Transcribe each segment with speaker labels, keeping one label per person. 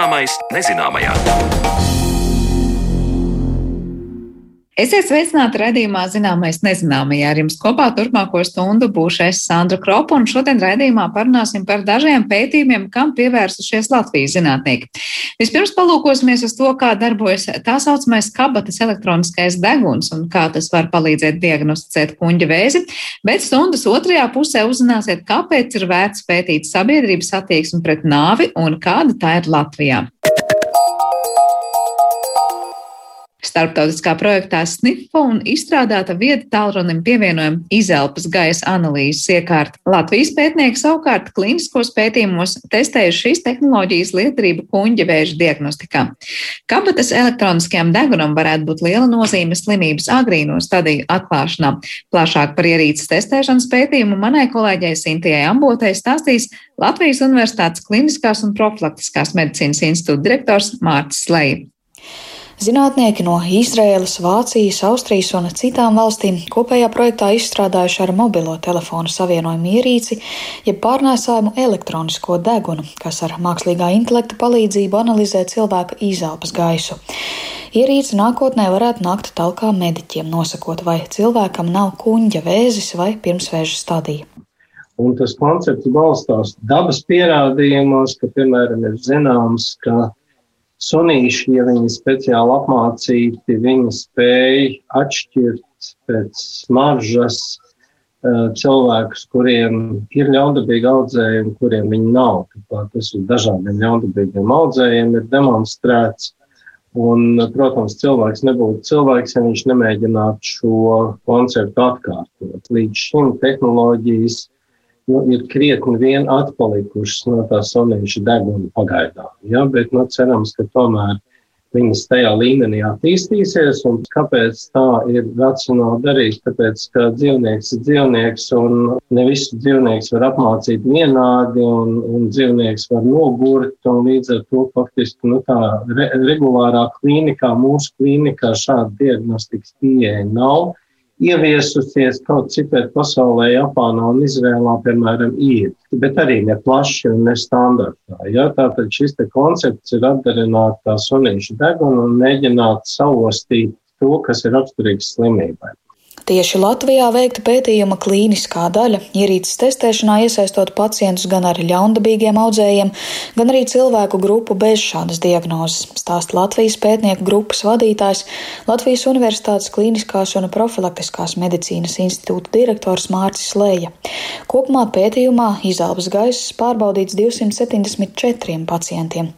Speaker 1: Zināmais nezināmajā.
Speaker 2: Esiet sveicināti redzējumā, zināmais nezināmajā. Ar jums kopā turpmāko stundu būšu es Sandra Kropa, un šodien redzējumā parunāsim par dažiem pētījumiem, kam pievērsušies Latvijas zinātnieki. Vispirms palūkosimies uz to, kā darbojas tā saucamais kabatas elektroniskais deguns un kā tas var palīdzēt diagnosticēt kuņģa vēzi, bet stundas otrajā pusē uzzināsiet, kāpēc ir vērts pētīt sabiedrības attieksmi pret nāvi un kāda tā ir Latvijā. Starptautiskā projektā SNIFO un izstrādāta vieta tālrunim pievienojuma izelpas gaisa analīzes iekārta. Latvijas pētnieki savukārt klīniskos pētījumos testējuši šīs tehnoloģijas lietarību kuņģa vēža diagnostikā. Kabatas elektroniskajam degunam varētu būt liela nozīme slimības agrīno stadiju atklāšanā. Plašāk par ierīces testēšanas pētījumu manai kolēģei Sintijai Ambotei stāstīs Latvijas Universitātes Kliniskās un profilaktiskās medicīnas institūta direktors Mārcis Leja.
Speaker 3: Zinātnieki no Izraēlas, Vācijas, Austrijas un citām valstīm kopējā projektā izstrādājuši ar mobilo telefonu savienojumu ierīci, jeb pārnēsājumu elektronisko degunu, kas ar mākslīgā intelekta palīdzību analizē cilvēka izelpas gaisu. Ierīce nākotnē varētu nākt talkā mediķiem, nosakot, vai cilvēkam nav kuņģa vēzis vai pirmsvēža stadija.
Speaker 4: Un tas koncepts balstās dabas pierādījumos, ka, piemēram, ir zināms, ka Sunīši, ja viņi speciāli apmācīti, viņi spēj atšķirt pēc smaržas uh, cilvēkus, kuriem ir ļaundabīgi audzējumi, kuriem viņi nav. Tāpēc tas uz dažādiem ļaundabīgiem audzējiem ir demonstrēts. Un, protams, cilvēks nebūtu cilvēks, ja viņš nemēģinātu šo konceptu atkārtot. Līdz šim tehnoloģijas nu, ir krietni vien atpalikušas no tā sonīša deguna pagaidām. Ja? Bet nu, cerams, ka tomēr viņas tajā līmenī attīstīsies. Un kāpēc tā ir racionāli darīt? Tāpēc, ka dzīvnieks ir dzīvnieks un ne visu dzīvnieks var apmācīt vienādi un, un dzīvnieks var nogurt. Līdz ar to faktiski nu, tā re, regulārā klīnikā, mūsu klīnikā šāda diagnostikas pieeja nav ieviesusies kaut citviet pasaulē, Japānā un Izrēlā, piemēram, ir, bet arī ne plaši un ne standartā. Ja? Tātad šis koncepts ir atdarināt tā sunīšu degunu un mēģināt saostīt to, kas ir raksturīgs slimībai.
Speaker 3: Tieši Latvijā veikta pētījuma klīniskā daļa ierīces testēšanā iesaistot pacientus gan ar ļaundabīgiem audzējiem, gan arī cilvēku grupu bez šādas diagnozes, stāsta Latvijas pētnieku grupas vadītājs, Latvijas Universitātes klīniskās un profilaktiskās medicīnas institūta direktors Mārcis Leja. Kopumā pētījumā izelpas gaiss pārbaudīts 274 pacientiem.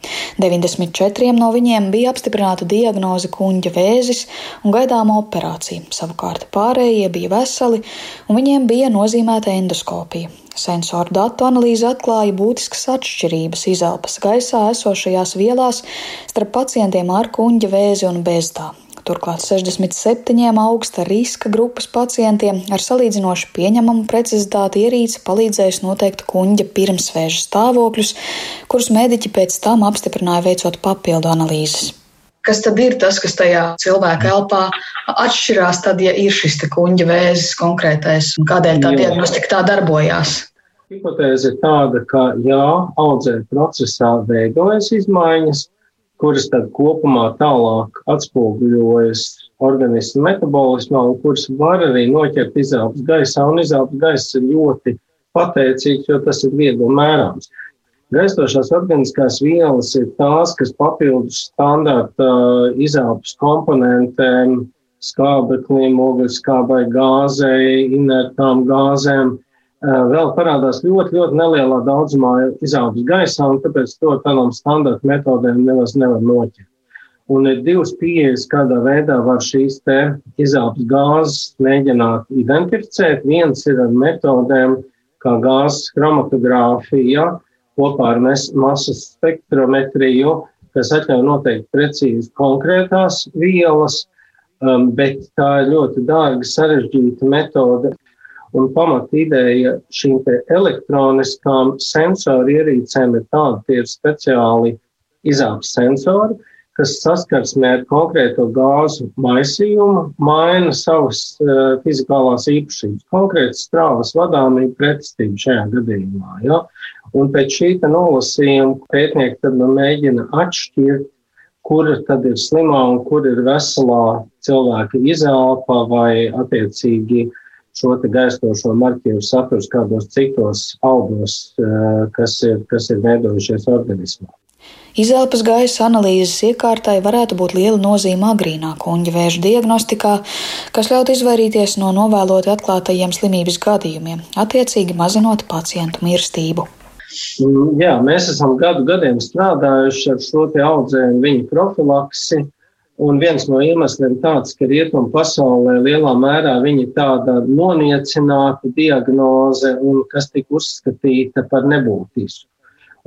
Speaker 3: 94 no viņiem bija apstiprināta diagnoze kuņģa vēzis un gaidāma operācija, savukārt pārējie pārējie bija veseli, un viņiem bija nozīmēta endoskopija. Sensoru datu analīze atklāja būtiskas atšķirības izelpas gaisā esošajās vielās starp pacientiem ar kuņģa vēzi un bez tā. Turklāt 67 augsta riska grupas pacientiem ar salīdzinoši pieņemamu precizitāti ierīce palīdzējusi noteikt kuņģa pirmsvēža stāvokļus, kurus mediķi pēc tam apstiprināja veicot papildu analīzes
Speaker 5: kas tad ir tas, kas tajā cilvēka elpā atšķirās, tad, ja ir šis kuģa vēzis konkrētais un kādēļ tā diagnostika tā darbojās?
Speaker 4: Hipotēze ir tāda, ka jā, audzē procesā veidojas izmaiņas, kuras tad kopumā tālāk atspoguļojas organismu metabolismā un kuras var arī noķert izelpas gaisā. Un izelpas gaiss ir ļoti pateicīgs, jo tas ir viegli mērāms. Gaistošās organiskās vielas ir tās, kas papildus standarta izelpas komponentēm, skābeklim, ogļskābai, gāzei, inertām gāzēm, vēl parādās ļoti, ļoti nelielā daudzumā izelpas gaisā, un tāpēc to tādām standarta metodēm nemaz nevar noķert. Un ir divas pieejas, kādā veidā var šīs izelpas gāzes mēģināt identificēt. Viens ir ar metodēm, kā gāzes chromatogrāfija, ja, kopā ar masas spektrometriju, kas atļauj noteikt precīzi konkrētās vielas, um, bet tā ir ļoti dārga, sarežģīta metode. Un pamat ideja šīm elektroniskām sensoru ierīcēm ir tāda, tie ir speciāli izāps sensori, kas saskarsmē ar konkrēto gāzu maisījumu maina savas uh, fizikālās īpašības, konkrēti strāvas vadāmību pretestību šajā gadījumā. Ja? Un pēc šī nolasījuma pētnieki tad nu mēģina atšķirt, kur tad ir slimā un kur ir veselā cilvēka izelpa vai attiecīgi šo gaistošo marķieru saturs kādos citos audos, eh, kas ir, kas ir veidojušies organismā.
Speaker 3: Izelpas gaisa analīzes iekārtai varētu būt liela nozīme agrīnā kuģa vēža diagnostikā, kas ļaut izvairīties no novēloti atklātajiem slimības gadījumiem, attiecīgi mazinot pacientu mirstību.
Speaker 4: Mm, jā, mēs esam gadu gadiem strādājuši ar šo te audzēju viņu profilaksi. Un viens no iemesliem tāds, ka rietumu pasaulē lielā mērā viņa tāda noniecināta diagnoze un kas tika uzskatīta par nebūtisku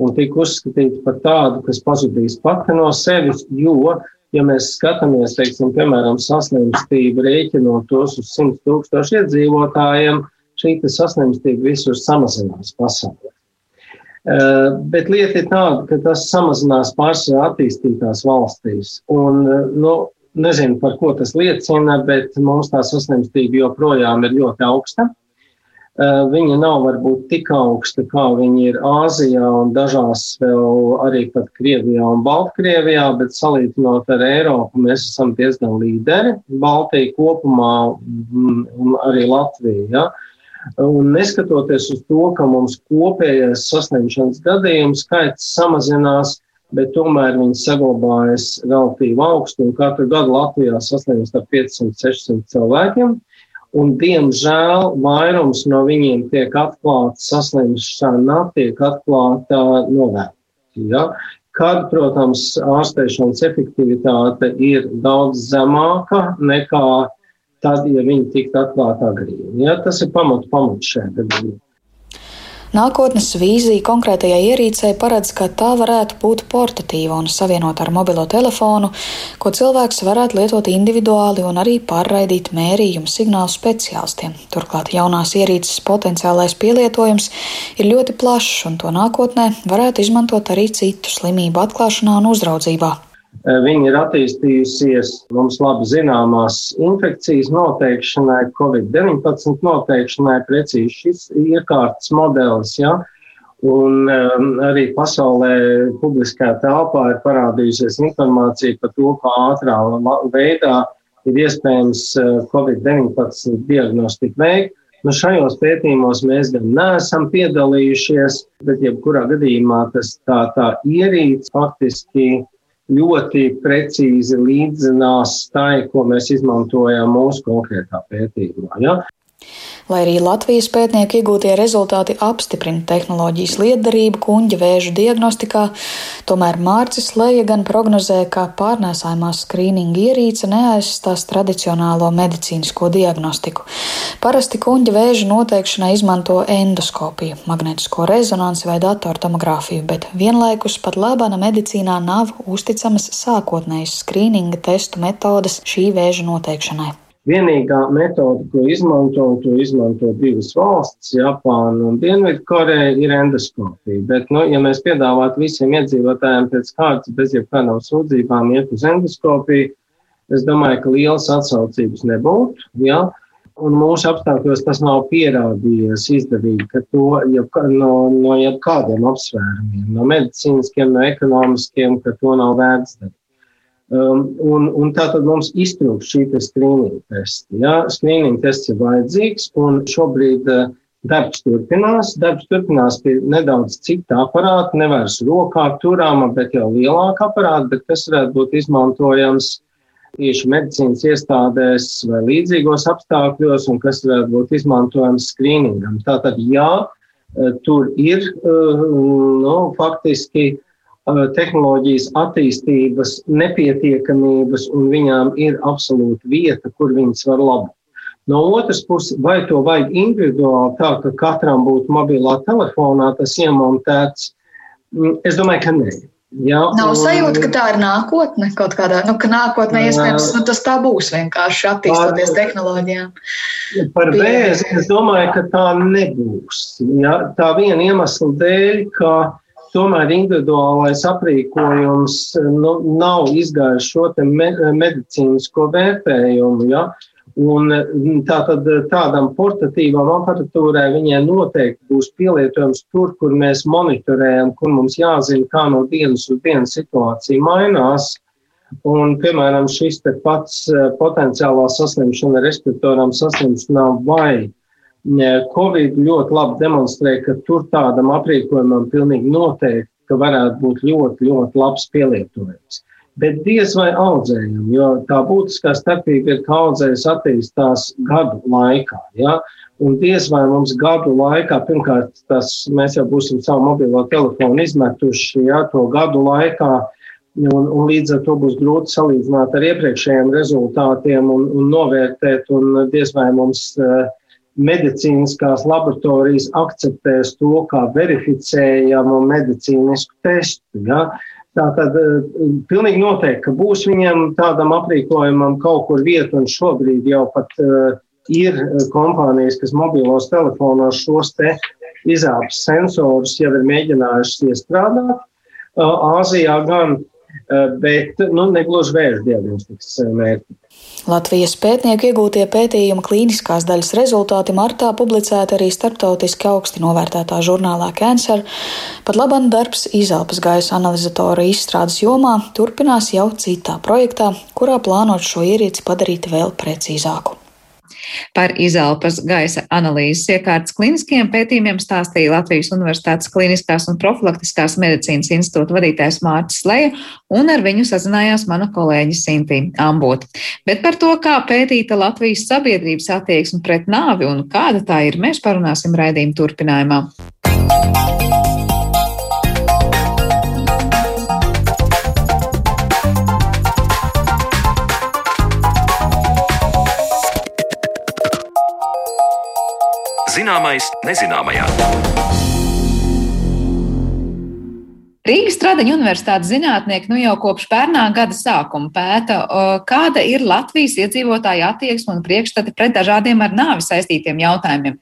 Speaker 4: un tika uzskatīta par tādu, kas pazudīs pati no sevis, jo, ja mēs skatāmies, teiksim, piemēram, saslimstību rēķinot tos uz 100 tūkstošu iedzīvotājiem, šī saslimstība visur samazinās pasaulē. Uh, bet lieta ir tāda, ka tas samazinās pārsvarā attīstītās valstīs. Un, uh, nu, nezinu, par ko tas liecina, bet mums tā saslimstība joprojām ir ļoti augsta. Eh, viņa nav varbūt tik augsta, kā viņa ir Āzijā un dažās vēl arī pat Krievijā un Baltkrievijā, bet salīdzinot ar Eiropu, mēs esam diezgan līderi. Baltija kopumā un arī Latvija. Ja? Un neskatoties uz to, ka mums kopējais saslimšanas gadījumu skaits samazinās, bet tomēr viņi saglabājas relatīvi augstu katru gadu Latvijā saslimst ar 500-600 cilvēkiem. Un, diemžēl vairums no viņiem tiek atklāta saslimšana, tiek atklāta novērtēta. Ja? Kad, protams, ārstēšanas efektivitāte ir daudz zemāka nekā tad, ja viņi tiktu atklāti agrīni. Ja? Tas ir pamats šajā gadījumā.
Speaker 3: Nākotnes vīzija konkrētajai ierīcei paredz, ka tā varētu būt portatīva un savienot ar mobilo telefonu, ko cilvēks varētu lietot individuāli un arī pārraidīt mērījumu signālu speciālistiem. Turklāt jaunās ierīces potenciālais pielietojums ir ļoti plašs, un to nākotnē varētu izmantot arī citu slimību atklāšanā un uzraudzībā.
Speaker 4: Eh, Viņa ir attīstījusies mums labi zināmās infekcijas noteikšanai, Covid-19 noteikšanai, precīzi šis iekārtas modelis. Ja? Un um, arī pasaulē publiskā telpā ir parādījusies informācija par to, kā ātrā veidā ir iespējams eh, Covid-19 diagnostiku veikt. Nu, šajos pētījumos mēs gan neesam piedalījušies, bet jebkurā gadījumā tas tā, tā ierīce faktiski ļoti precīzi līdzinās tai, ko mēs izmantojam mūsu konkrētā pētījumā. Ja?
Speaker 3: Lai arī Latvijas pētnieku iegūtie rezultāti apstiprina tehnoloģijas lietderību kuģa vēža diagnostikā, tomēr Mārcis Leja gan prognozē, ka pārnēsājumā skrīninga ierīce neaizstās tradicionālo medicīnisko diagnostiku. Parasti kuģa vēža noteikšanai izmanto endoskopiju, magnetisko rezonanci vai datortomogrāfiju, bet vienlaikus pat labana medicīnā nav uzticamas sākotnējas skrīninga testu metodas šī vēža noteikšanai.
Speaker 4: Vienīgā metode, ko izmanto, un to izmanto divas valstis, Japāna un Dienvidkoreja, ir endoskopija. Bet, nu, ja mēs piedāvātu visiem iedzīvotājiem pēc kārtas, bez jebkādām sūdzībām, iet uz endoskopiju, es domāju, ka lielas atsaucības nebūtu. Ja? Un mūsu apstākļos tas nav pierādījies izdevīgi, ka to jeb, no, no jebkādiem apsvērumiem, no medicīniskiem, no ekonomiskiem, ka to nav vērts darīt. Um, un, un tā tad mums iztrūkst šī skrīninga testa. Ja? Skrīninga tests ir vajadzīgs, un šobrīd uh, darbs turpinās. Darbs turpinās pie nedaudz cita aparāta, nevis rokā turāma, bet jau lielāka aparāta, bet kas varētu būt izmantojams tieši medicīnas iestādēs vai līdzīgos apstākļos, un kas varētu būt izmantojams skrīningam. Tātad, jā, uh, tur ir uh, nu, faktiski tehnoloģijas attīstības nepietiekamības, un viņām ir absolūta vieta, kur viņas var labot. No otras puses, vai to vajag individuāli, tā ka katram būtu mobilā telefonā tas iemontēts? Mm, es domāju, ka nē.
Speaker 5: Jā, Nav un, sajūta, ka tā ir nākotne kaut kādā, nu, ka nākotnē iespējams nu, tas tā būs vienkārši attīstoties par, tehnoloģijām.
Speaker 4: Par vēzi es domāju, ka tā nebūs. Jā, tā viena iemesla dēļ, ka tomēr individuālais aprīkojums nu, nav izgājis šo me, medicīnisko vērtējumu. Ja? Un tātad tādam portatīvam aparatūrai viņai noteikti būs pielietojums tur, kur mēs monitorējam, kur mums jāzina, kā no dienas uz dienu situācija mainās. Un, piemēram, šis pats potenciālā saslimšana, respiratoram saslimšanām vai Covid ļoti labi demonstrē, ka tur tādam aprīkojumam pilnīgi noteikti, ka varētu būt ļoti, ļoti labs pielietojums bet diez vai audzējam, jo tā būtiskā starpība ir, ka audzējs attīstās gadu laikā. Ja? Un diez vai mums gadu laikā, pirmkārt, tas mēs jau būsim savu mobilo telefonu izmetuši, ja, to gadu laikā, un, un līdz ar to būs grūti salīdzināt ar iepriekšējiem rezultātiem un, un novērtēt, un diez vai mums uh, medicīniskās laboratorijas akceptēs to kā verificējamu medicīnisku testu. Ja? Tātad eh, pilnīgi noteikti, ka būs viņam tādam aprīkojumam kaut kur vieta, un šobrīd jau pat uh, ir eh, kompānijas, kas mobilos telefonos šos te izāpes sensorus jau ir mēģinājušas iestrādāt. Āzijā gan, uh, bet nu, negluži vēža diagnostikas mērķi.
Speaker 3: Latvijas pētnieku iegūtie pētījuma klīniskās daļas rezultāti martā publicēti arī starptautiski augsti novērtētā žurnālā Cancer. Pat labam darbs izelpas gaisa analizatora izstrādes jomā turpinās jau citā projektā, kurā plānot šo ierīci padarīt vēl precīzāku.
Speaker 2: Par izelpas gaisa analīzes iekārtas kliniskiem pētījumiem stāstīja Latvijas Universitātes Kliniskās un profilaktiskās medicīnas institūta vadītājs Mārcis Leja, un ar viņu sazinājās mana kolēģe Sintī Ambota. Bet par to, kā pētīta Latvijas sabiedrības attieksme pret nāvi un kāda tā ir, mēs parunāsim raidījuma turpinājumā.
Speaker 1: Zināmais nezināmajā.
Speaker 2: Rīgas Stradiņa universitātes zinātnieki nu jau kopš pērnā gada sākuma pēta, kāda ir Latvijas iedzīvotāja attieksme un priekšstati pret dažādiem ar nāvi saistītiem jautājumiem.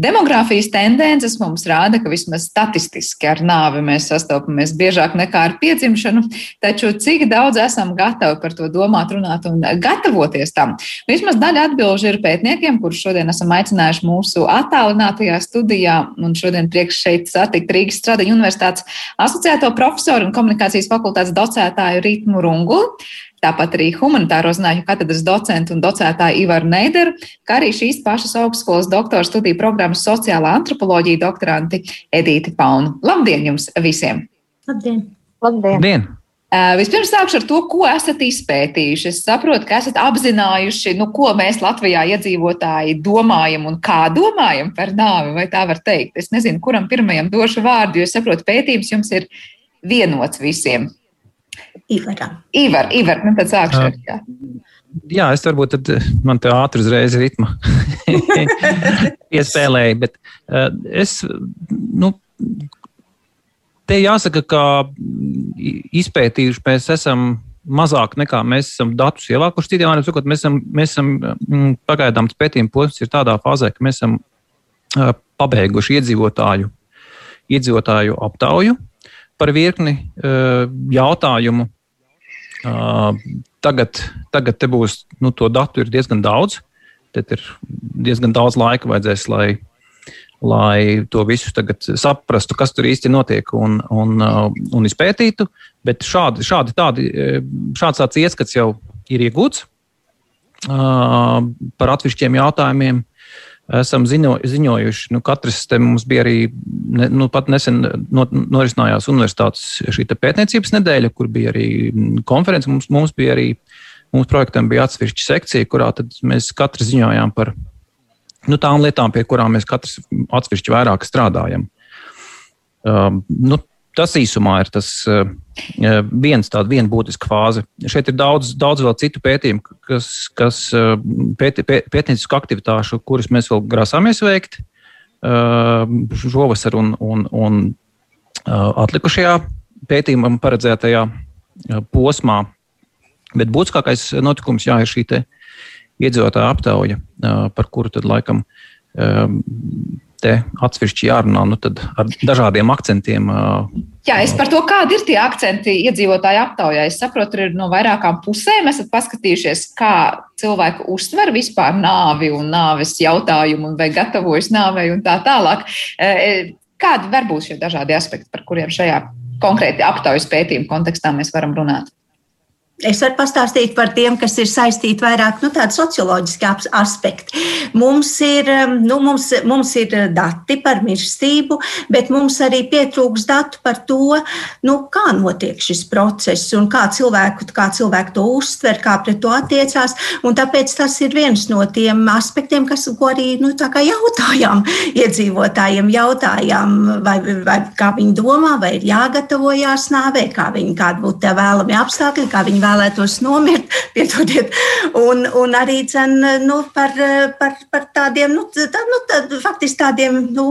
Speaker 2: Demogrāfijas tendences mums rāda, ka vismaz statistiski ar nāvi mēs sastopamies biežāk nekā ar piedzimšanu, taču cik daudz esam gatavi par to domāt, runāt un gatavoties tam. Vismaz daļa atbilžu ir pētniekiem, kurus šodien esam aicinājuši mūsu attālinātajā studijā, un šodien priekš šeit satikt Rīgas Stradiņa universitātes asociēto asociēto profesoru un komunikācijas fakultātes docētāju Rītmu Rungulu. Tāpat arī humanitāro zinātņu katedras docentu un docētāju Ivaru Neideru, kā arī šīs pašas augstskolas doktora studiju programmas sociālā antropoloģija doktoranti Edīti Paunu. Labdien jums visiem!
Speaker 6: Labdien!
Speaker 7: Labdien!
Speaker 2: Labdien. Uh, vispirms sākšu ar to, ko esat izpētījuši. Es saprotu, ka esat apzinājuši, nu, ko mēs Latvijā iedzīvotāji domājam un kā domājam par nāvi, vai tā var teikt. Es nezinu, kuram pirmajam došu vārdu, jo es saprotu, pētījums jums ir vienots visiem?
Speaker 6: Ivaram.
Speaker 2: Ivar, Ivar, nu tad sākšu ar jā.
Speaker 7: Jā, es varbūt tad eh, man te ātri uzreiz ritma iespēlēju, bet uh, es, nu, te jāsaka, ka izpētījuši mēs esam mazāk nekā mēs esam datus ievākuši. Citiem vārdiem sakot, mēs esam, mēs esam mm, pagaidām pētījuma posms ir tādā fāzē, ka mēs esam uh, pabeiguši iedzīvotāju, iedzīvotāju aptauju par virkni uh, jautājumu. Uh, tagad, tagad būs nu, to datu diezgan daudz. Tad ir diezgan daudz laika vajadzēs, lai, lai to visu saprastu, kas tur īsti notiek un, un, uh, un izpētītu. Bet šādi, šādi tādi, šāds tāds ieskats jau ir iegūts uh, par atsevišķiem jautājumiem esam ziņo, ziņojuši. Nu, katrs te mums bija arī, ne, nu, pat nesen not, norisinājās universitātes šī pētniecības nedēļa, kur bija arī konference. Mums, mums bija arī, mūsu projektam bija atsevišķa sekcija, kurā mēs katrs ziņojām par nu, tām lietām, pie kurām mēs katrs atsevišķi vairāk strādājam. Um, nu, Tas īsumā ir tas uh, viens tāds viena būtiska fāze. Šeit ir daudz, daudz vēl citu pētījumu, kas, kas uh, pēti, pēt, pētniecisku aktivitāšu, kuras mēs vēl grasāmies veikt šovasar un, un, un atlikušajā pētījumam paredzētajā posmā. Bet būtiskākais notikums jā, ir šī iedzīvotāja aptauja, par kuru tad laikam te atsevišķi jārunā nu, ar dažādiem akcentiem
Speaker 2: Jā, es par to, kādi ir tie akcenti iedzīvotāju aptaujā. Es saprotu, ir no vairākām pusēm. Esat paskatījušies, kā cilvēku uztver vispār nāvi un nāves jautājumu, vai gatavojas nāvei un tā tālāk. Kādi var būt šie dažādi aspekti, par kuriem šajā konkrēti aptaujas pētījuma kontekstā mēs varam runāt?
Speaker 6: Es varu pastāstīt par tiem, kas ir saistīti vairāk nu, tādi socioloģiski aspekti. Mums ir, um, nu, mums, mums ir dati par mirstību, bet mums arī pietrūks datu par to, nu, kā notiek šis process un kā cilvēku, kā cilvēku to uztver, kā pret to attiecās. Tāpēc tas ir viens no tiem aspektiem, kas, ko arī nu, jautājām iedzīvotājiem, jautājām, vai, vai kā viņi domā, vai ir jāgatavojās nāvei, kā viņi, kādi būtu vēlami apstākļi, kā viņi vēlētos nomirt, piedodiet, un, un arī cen, nu, par, par, par tādiem, nu, tā, nu tā, faktiski tādiem, nu,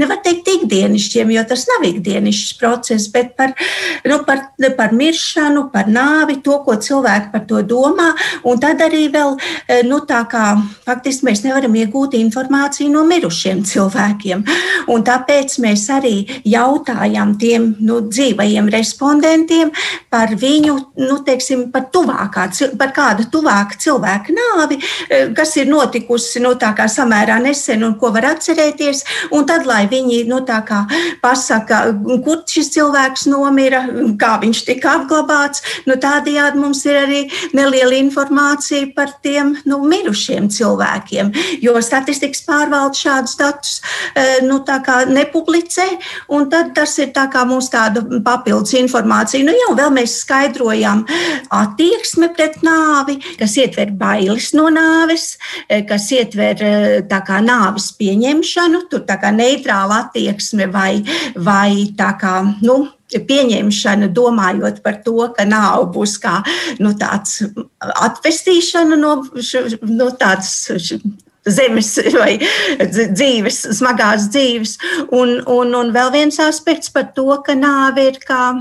Speaker 6: nevar teikt ikdienišķiem, jo tas nav ikdienišķs process, bet par, nu, par, par miršanu, par nāvi, to, ko cilvēki par to domā, un tad arī vēl, nu, tā kā faktiski mēs nevaram iegūt informāciju no mirušiem cilvēkiem, un tāpēc mēs arī jautājām tiem, nu, dzīvajiem respondentiem par viņu, nu, teiksim, par, tuvākā, par kādu tuvāku cilvēku nāvi, eh, kas ir notikusi nu, samērā nesen un ko var atcerēties. Tad, lai viņi nu, pasaka, kur šis cilvēks nomira, kā viņš tika apglabāts, nu, tādējādi mums ir arī neliela informācija par tiem nu, mirušiem cilvēkiem. Jo statistikas pārvalde šādus datus eh, nu, nepublicē, un tas ir tā mums tāda papildus informācija. Nu, jau mēs skaidrojām attieksme pret nāvi, kas ietver bailes no nāves, e, kas ietver e, kā, nāves pieņemšanu, tur tā kā neitrāla attieksme vai, vai tā kā. Nu, pieņemšana, domājot par to, ka nāve būs kā nu, tāds atvestīšana no, no tādas zemes vai dzīves, smagās dzīves. Un, un, un vēl viens aspekts par to, ka nāve ir kā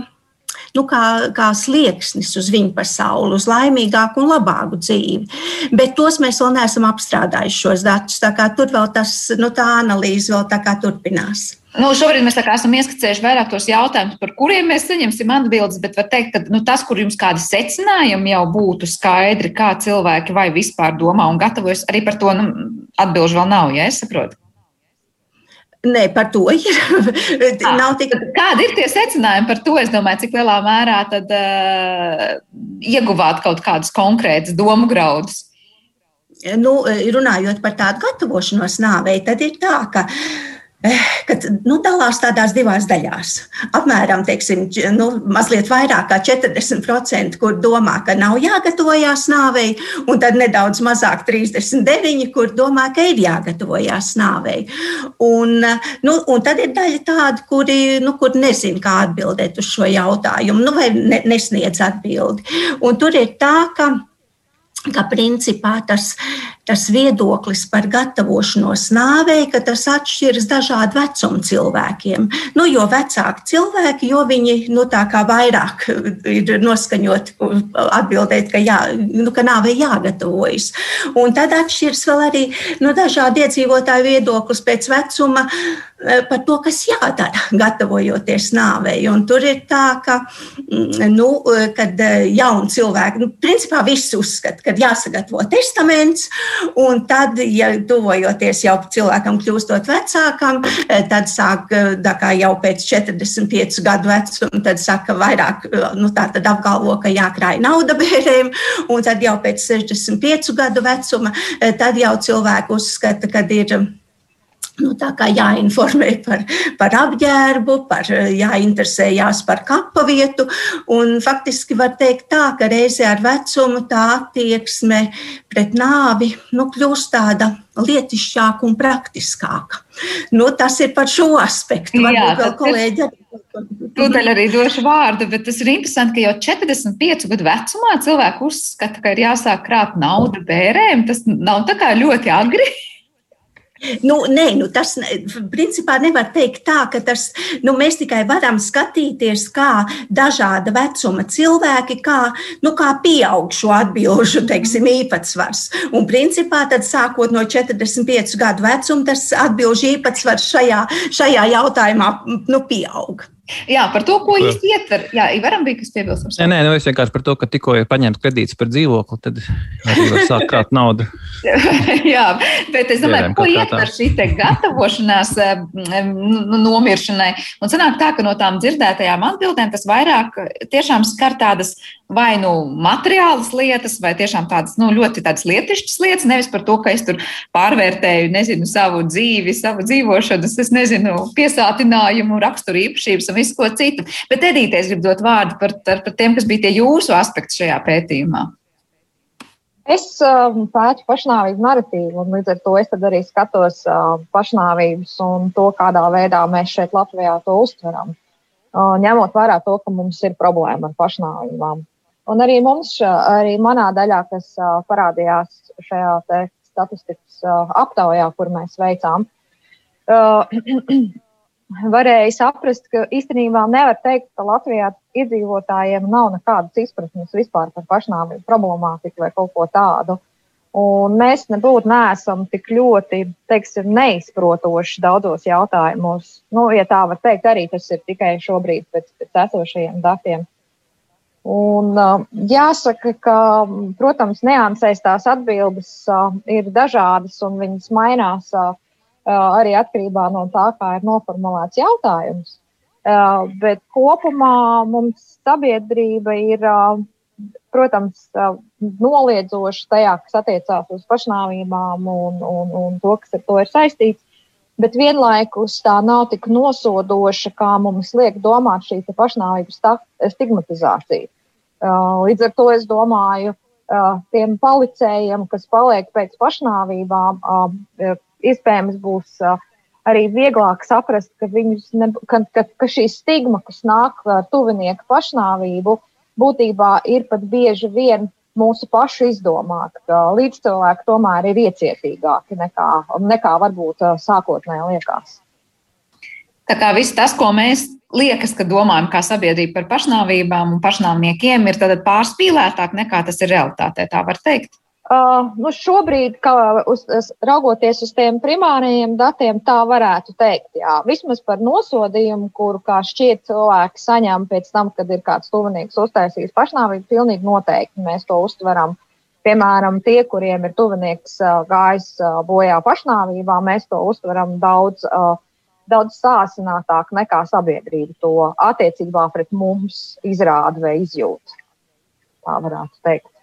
Speaker 6: nu, kā, kā slieksnis uz viņu pasauli, uz laimīgāku un labāku dzīvi. Bet tos mēs vēl neesam apstrādājuši šos datus. Tur vēl tas, nu, tā analīze vēl tā kā turpinās.
Speaker 2: Nu, šobrīd mēs esam ieskicējuši vairāk tos jautājumus, par kuriem mēs saņemsim atbildes, bet var teikt, ka nu, tas, kur jums kādi secinājumi jau būtu skaidri, kā cilvēki vai vispār domā un gatavojas, arī par to nu, atbilžu vēl nav, ja es saprotu.
Speaker 6: Nē, par to ir.
Speaker 2: tik... Kādi ir tie secinājumi par to? Es domāju, cik lielā mērā tad uh, ieguvāt kaut kādus konkrētus domu graudus.
Speaker 6: Nu, runājot par tādu gatavošanos nāvei, tad ir tā, ka uh, kad nu, dalās tādās divās daļās. Apmēram teiksim, nu, mazliet vairāk kā 40%, kur domā, ka nav jāgatavojas nāvei, un tad nedaudz mazāk 39%, kur domā, ka ir jāgatavojas nāvei. Un, nu, un tad ir daļa tāda, kuri nu, kur nezina, kā atbildēt uz šo jautājumu, nu, vai ne, nesniedz atbildi. Un tur ir tā, ka ka principā tas, tas viedoklis par gatavošanos nāvei, ka tas atšķiras dažādu vecumu cilvēkiem. Nu, jo vecāki cilvēki, jo viņi nu, vairāk ir noskaņoti atbildēt, ka, jā, nu, ka nāvei jāgatavojas. Un tad atšķiras vēl arī nu, dažādi iedzīvotāju viedoklis pēc vecuma Eh, par to, kas jādara, gatavojoties nāvei. Un tur ir tā, ka, mm, nu, eh, kad eh, jauni cilvēki, nu, principā visi uzskata, ka jāsagatavo testaments, un tad, ja tuvojoties jau cilvēkam kļūstot vecākam, tad sāk, kā jau pēc 45 gadu vecuma, tad saka vairāk, nu, tā tad apgalvo, ka jākrāj nauda bērēm, un tad jau pēc 65 gadu vecuma, tad jau cilvēku uzskata, ka ir Nu, tā kā jāinformē par, par apģērbu, par, jāinteresējās par kapa vietu. Faktiski var teikt tā, ka reizē ar vecumu tā attieksme pret nāvi nu, kļūst tāda lietišķāka un praktiskāka. Nu, tas ir par šo aspektu.
Speaker 2: Varbūt vēl kolēģi arī. Tūdaļ arī došu vārdu, bet tas ir interesanti, ka jau 45 gadu vecumā cilvēki uzskata, ka ir jāsāk krāt naudu bērēm. Tas nav tā kā ļoti agri.
Speaker 6: Nu, nē, nu tas principā nevar teikt tā, ka tas, nu, mēs tikai varam skatīties, kā dažāda vecuma cilvēki, kā, nu, kā pieaug šo atbilžu teiksim, īpatsvars. Un principā tad sākot no 45 gadu vecuma, tas atbilžu īpatsvars šajā, šajā jautājumā nu, pieaug.
Speaker 2: Jā, par to, ko īsti ietver. Jā, varam bija kas piebilstams.
Speaker 7: Nē, nē, nu es vienkārši par to, ka tikko ir paņemts kredīts par dzīvokli, tad arī var sākt krāt naudu.
Speaker 2: Jā, bet es domāju, ko ietver šī gatavošanās nu, nomiršanai. Un sanāk tā, ka no tām dzirdētajām atbildēm tas vairāk tiešām skar tādas vai nu materiālas lietas, vai tiešām tādas nu, ļoti tādas lietišķas lietas, nevis par to, ka es tur pārvērtēju, nezinu, savu dzīvi, savu dzīvošanu, es nezinu, piesātinājumu, raksturu īpašības un visu ko citu. Bet Edīte, es gribu dot vārdu par, par, par tiem, kas bija tie jūsu aspekti šajā pētījumā.
Speaker 8: Es uh, pētu pašnāvību narratīvu, un līdz ar to es arī skatos uh, pašnāvības un to, kādā veidā mēs šeit Latvijā to uztveram. Uh, ņemot vērā to, ka mums ir problēma ar pašnāvībām. Un arī mums, arī manā daļā, kas uh, parādījās šajā statistikas uh, aptaujā, kur mēs veicām, uh, varēja saprast, ka īstenībā nevar teikt, ka Latvijā iedzīvotājiem nav nekādas izpratnes vispār par pašnāvību problemātiku vai kaut ko tādu. Un mēs nebūtu neesam tik ļoti teiksim, neizprotoši daudzos jautājumos. Nu, ja tā var teikt, arī tas ir tikai šobrīd pēc, pēc esošajiem datiem. Un, uh, jāsaka, ka, protams, neansēs tās atbildes uh, ir dažādas un viņas mainās. Uh, arī atkarībā no tā, kā ir noformulēts jautājums. Bet kopumā mums sabiedrība ir, protams, noliedzoša tajā, kas attiecās uz pašnāvībām un, un, un to, kas ar to ir saistīts. Bet vienlaikus tā nav tik nosodoša, kā mums liek domāt šī pašnāvības stigmatizācija. Līdz ar to es domāju, tiem palicējiem, kas paliek pēc pašnāvībām, iespējams būs arī vieglāk saprast, ka, ne, ka, ka, ka šī stigma, kas nāk ar tuvinieku pašnāvību, būtībā ir pat bieži vien mūsu pašu izdomāta, līdzcilvēki tomēr ir iecietīgāki nekā, nekā varbūt sākotnēji liekas.
Speaker 2: Tā kā viss tas, ko mēs liekas, ka domājam kā sabiedrība par pašnāvībām un pašnāvniekiem, ir pārspīlētāk nekā tas ir realitātē, tā var teikt.
Speaker 8: Uh, nu šobrīd, uz, raugoties uz tiem primārajiem datiem, tā varētu teikt. Jā. Vismaz par nosodījumu, kuru, kā šķiet, cilvēki saņem pēc tam, kad ir kāds tuvinieks uztaisījis pašnāvību, pilnīgi noteikti mēs to uztveram. Piemēram, tie, kuriem ir tuvinieks uh, gājis uh, bojā pašnāvībā, mēs to uztveram daudz, uh, daudz sāsinātāk nekā sabiedrība to attiecībā pret mums izrāda vai izjūt. Tā varētu teikt.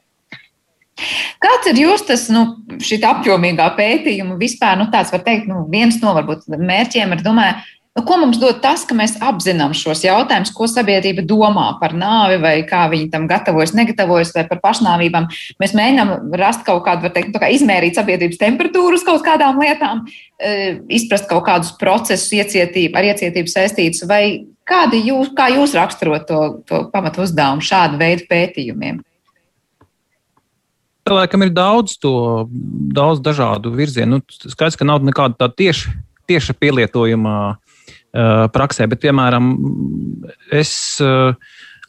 Speaker 2: Kāds ir jūs tas nu, apjomīgā pētījuma vispār, nu, tāds var teikt, nu, viens no varbūt mērķiem ir, domāju, nu, ko mums dod tas, ka mēs apzinām šos jautājumus, ko sabiedrība domā par nāvi, vai kā viņi tam gatavojas, negatavojas, vai par pašnāvībām. Mēs mēģinām rast kaut kādu, var teikt, nu, kā izmērīt sabiedrības temperatūru uz kaut kādām lietām, e, izprast kaut kādus procesus, iecietību, ar iecietību saistītus, vai kādi jūs, kā jūs raksturot to, to pamatu uzdevumu šādu veidu pētījumiem?
Speaker 7: Cilvēkam ir daudz to, daudz dažādu virzienu. Nu, skaidrs, ka nav nekāda tāda tieša, tieša pielietojuma uh, praksē, bet, piemēram, es uh,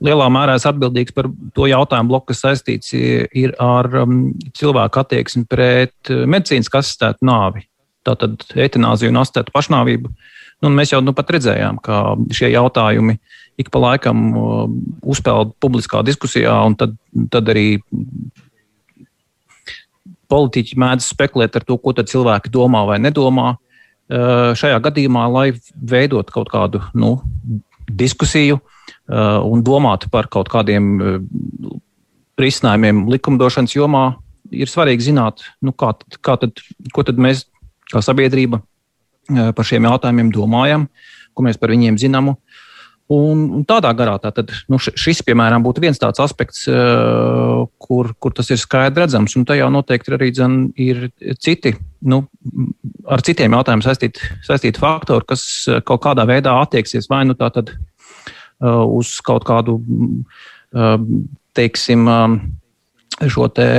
Speaker 7: lielā mērā esmu atbildīgs par to jautājumu bloku, kas saistīts ir ar um, cilvēku attieksmi pret medicīnas asistētu nāvi. Tātad eitanāziju un asistētu pašnāvību. Nu, mēs jau nu pat redzējām, ka šie jautājumi ik pa laikam uh, uzpeld publiskā diskusijā, un tad, tad arī politiķi mēdz spekulēt ar to, ko cilvēki domā vai nedomā. Uh, šajā gadījumā, lai veidot kaut kādu nu, diskusiju uh, un domātu par kaut kādiem uh, risinājumiem likumdošanas jomā, ir svarīgi zināt, nu, kā, tad, kā tad, ko tad mēs, kā sabiedrība, par šiem jautājumiem domājam, ko mēs par viņiem zinām. Un, un tādā garā tātad, nu, šis, piemēram, būtu viens tāds aspekts, kur, kur tas ir skaidrs redzams. Un tajā noteikti arī dzen, ir citi, nu, ar citiem jautājumiem saistīti, saistīti faktori, kas kaut kādā veidā attieksies vai nu tātad uz kaut kādu, teiksim, šo te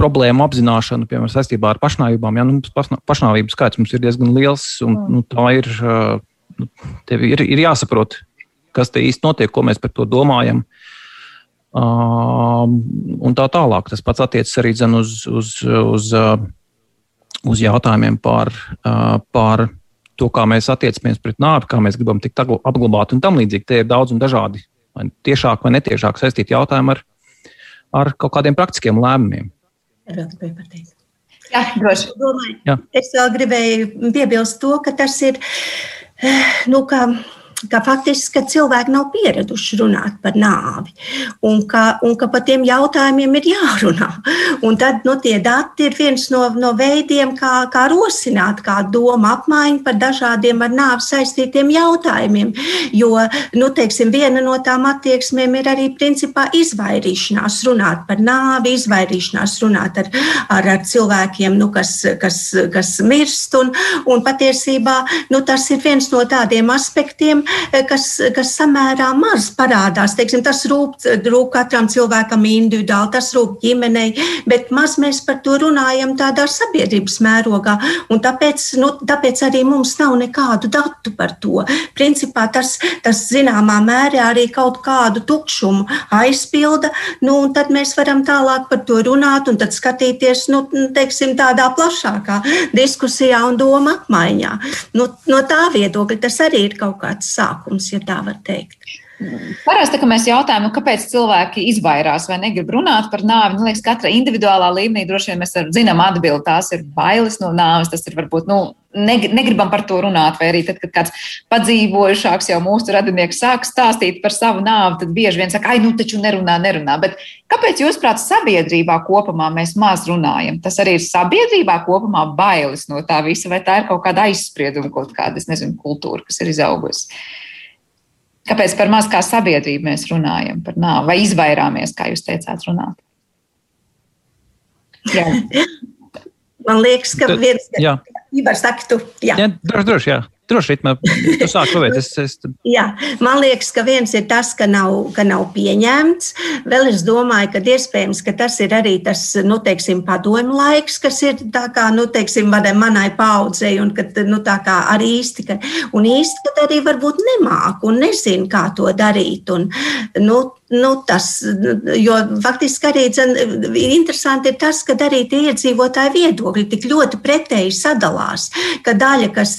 Speaker 7: problēmu apzināšanu, piemēram, saistībā ar pašnāvībām. Ja, nu, pašnāvību skaits mums ir diezgan liels, un mm. nu, tā ir nu, tev ir, ir jāsaprot, kas te īsti notiek, ko mēs par to domājam. Uh, un tā tālāk. Tas pats attiecas arī uz, uz, uz, uh, uz jautājumiem par, uh, par to, kā mēs attiecamies pret nāvi, kā mēs gribam tikt apglabāti un tam līdzīgi. Tie ir daudz un dažādi, vai tiešāk vai netiešāk saistīti jautājumi ar, ar kaut kādiem praktiskiem lēmumiem.
Speaker 6: Jā, droši. Jā. Es vēl gribēju piebilst to, ka tas ir nu, kā ka faktiski ka cilvēki nav pieraduši runāt par nāvi un ka, un ka par tiem jautājumiem ir jārunā. Un tad nu, tie dati ir viens no, no veidiem, kā, kā rosināt kādu domu apmaiņu par dažādiem ar nāvi saistītiem jautājumiem. Jo nu, teiksim, viena no tām attieksmēm ir arī principā izvairīšanās runāt par nāvi, izvairīšanās runāt ar, ar, ar cilvēkiem, nu, kas, kas, kas mirst. Un, un patiesībā nu, tas ir viens no tādiem aspektiem, kas, kas samērā maz parādās. Teiksim, tas rūp, rūp katram cilvēkam individuāli, tas rūp ģimenei, bet maz mēs par to runājam tādā sabiedrības mērogā. Tāpēc, nu, tāpēc arī mums nav nekādu datu par to. Principā tas, tas zināmā mērā arī kaut kādu tukšumu aizpilda, nu, un tad mēs varam tālāk par to runāt un tad skatīties nu, teiksim, tādā plašākā diskusijā un doma apmaiņā. Nu, no tā viedokļa tas arī ir kaut kāds sākums, ja tā var teikt.
Speaker 2: Parasti, kad mēs jautājam, nu, kāpēc cilvēki izvairās vai negrib runāt par nāvi, man liekas, katra individuālā līmenī droši vien mēs zinām atbildi. Tās ir bailes no nāves, tas ir varbūt nu, negribam par to runāt, vai arī tad, kad kāds padzīvojušāks jau mūsu radinieks sāk stāstīt par savu nāvi, tad bieži vien saka, ai, nu taču nerunā, nerunā. Bet kāpēc jūs, prāt, sabiedrībā kopumā mēs maz runājam? Tas arī ir sabiedrībā kopumā bailes no tā visa, vai tā ir kaut kāda aizsprieduma, kaut kāda, es nezinu, kultūra, kas ir izaugusi. Kāpēc par maz kā sabiedrība mēs runājam par nāvi vai izvairāmies, kā jūs teicāt, runāt?
Speaker 6: Jā. Man liekas, ka viens no saktu. Jā,
Speaker 7: jā droši, droši, jā. Droši vien, tu sāki paveikt. Es, es...
Speaker 6: Jā, man liekas, ka viens ir tas, ka nav, ka nav pieņemts. Vēl es domāju, ka iespējams, ka tas ir arī tas, nu, teiksim, padomu laiks, kas ir tā kā, nu, teiksim, manai paudzei, un ka, nu, tā kā arī īsti, ka, un īsti, ka arī varbūt nemāk un nezin, kā to darīt. Un, nu, Nu, tas, jo faktiski arī dzen, interesanti ir tas, ka arī tie iedzīvotāji viedokļi tik ļoti pretēji sadalās, ka daļa, kas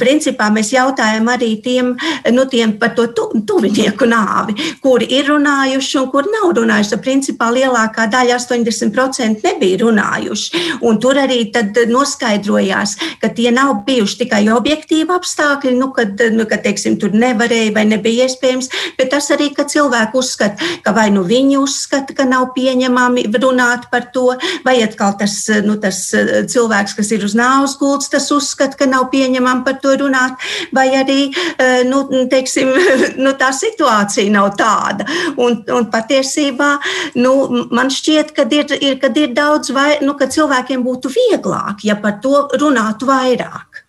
Speaker 6: principā mēs jautājam arī tiem, nu, tiem par to tu, tuvinieku nāvi, kuri ir runājuši un kuri nav runājuši. Principā lielākā daļa, 80% nebija runājuši. Un tur arī tad noskaidrojās, ka tie nav bijuši tikai objektīvi apstākļi, nu, kad, nu, kad teiksim, tur nevarēja vai nebija iespējams, bet tas arī, ka cilvēki uzskata, uzskata, ka vai nu viņi uzskata, ka nav pieņemami runāt par to, vai atkal tas, nu, tas eh, cilvēks, kas ir uz nāves gultas, tas uzskata, ka nav pieņemami par to runāt, vai arī eh, nu, teiksim, nu, tā situācija nav tāda. Un, un patiesībā nu, man šķiet, ka ir, ir, kad ir daudz, vai, nu, ka cilvēkiem būtu vieglāk, ja par to runātu vairāk.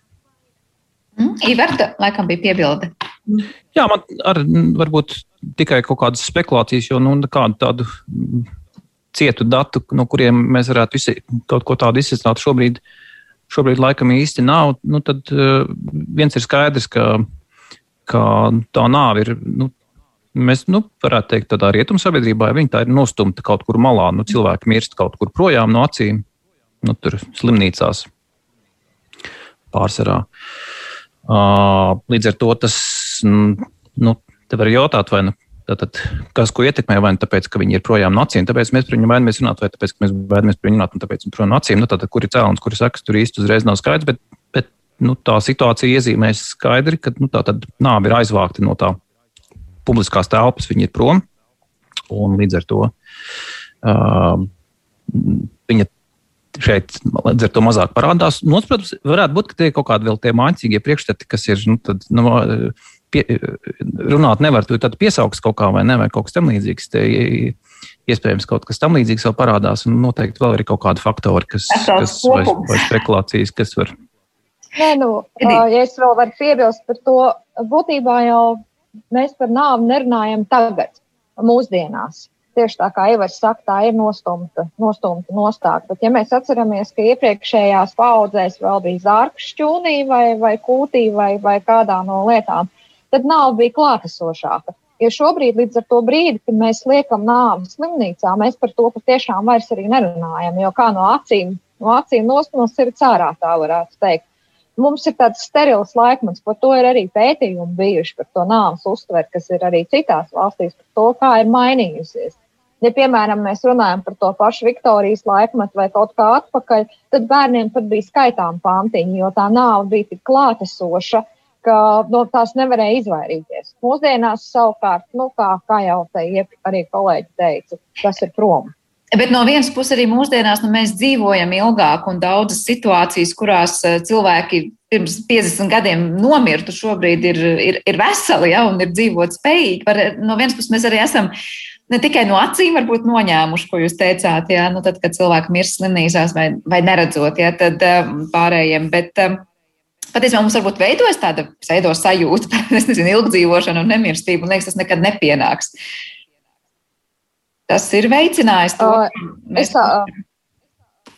Speaker 2: Mm, Iverta, laikam, bija piebilde.
Speaker 7: Jā, man ar, varbūt tikai kaut kādas spekulācijas, jo nu, kādu tādu cietu datu, no kuriem mēs varētu visi, kaut ko tādu izsākt, šobrīd, šobrīd laikam īsti nav. Nu, tad uh, viens ir skaidrs, ka, ka tā nāve ir. Nu, Mēs nu, varētu teikt, tādā rietumu sabiedrībā viņa tā ir nostumta kaut kur malā. Nu, cilvēki mirst kaut kur projām no acīm, nu, tur slimnīcās pārsvarā. Uh, līdz ar to tas nu, Te var jautāt, vai nu, tātad, kas ko ietekmē, vai nu tāpēc, ka viņi ir projām no acīm, tāpēc mēs par viņu baidamies runāt, vai tāpēc, ka mēs baidamies par viņu runāt, un tāpēc viņi projām no acīm. Nu, tātad, kur ir cēlonis, kur ir sekas, tur īsti uzreiz nav skaidrs, bet, bet nu, tā situācija iezīmēs skaidri, ka nu, tā tad nāve ir aizvākta no tā publiskās telpas, viņi ir prom, un līdz ar to uh, viņa šeit līdz ar to mazāk parādās. Un, protams, varētu būt, ka tie ir kaut kādi vēl tie mācīgie priekšstati, kas ir nu, tad, nu, pie, runāt nevar, tu tad piesauks kaut kā vai ne, vai kaut kas tam līdzīgs. Te, iespējams, kaut kas tam līdzīgs vēl parādās, un noteikti vēl ir kaut kādi faktori, kas, kas vai, vai spekulācijas, kas var.
Speaker 8: Nē, nu, ja es vēl varu piebilst par to, būtībā jau mēs par nāvi nerunājam tagad, mūsdienās. Tieši tā kā Ivars saka, tā ir nostumta, nostumta nostāta. Bet, ja mēs atceramies, ka iepriekšējās paudzēs vēl bija zārks šķūnī vai, vai kūtī vai, vai kādā no lietām, tad nāve bija klātesošāka. Jo šobrīd, līdz ar to brīdi, kad mēs liekam nāvi slimnīcā, mēs par to patiešām vairs arī nerunājam. Jo kā no acīm, no acīm nost no sirds ārā, tā varētu teikt. mums ir tāds sterils laikmets, par to ir arī pētījumi bijuši par to nāves uztveri, kas ir arī citās valstīs, par to, kā ir mainījusies. Ja, piemēram, mēs runājam par to pašu Viktorijas laikmetu vai kaut kā atpakaļ, tad bērniem pat bija skaitām pantiņi, jo tā nāve bija tik klātesoša, ka no tās nevarēja izvairīties. Mūsdienās savukārt, nu, kā, kā jau te arī kolēģi teica, tas ir prom.
Speaker 2: Bet no vienas puses, arī mūsdienās nu, mēs dzīvojam ilgāk, un daudzas situācijas, kurās eh, cilvēki pirms 50 gadiem nomirtu, šobrīd ir, ir, ir veseli ja, un ir dzīvot spējīgi. Par, no vienas puses, mēs arī esam ne tikai no acīm varbūt noņēmuši, ko jūs teicāt, ja, nu, tad, kad cilvēki mirst slimnīcās vai, vai neredzot, ja, tad um, pārējiem. Bet, um, Patiesībā mums varbūt veidojas tāda pseido sajūta par nezinu, ilgdzīvošanu un nemirstību, un liekas, tas nekad nepienāks. Tas ir veicinājis to.
Speaker 8: Mēs... Es,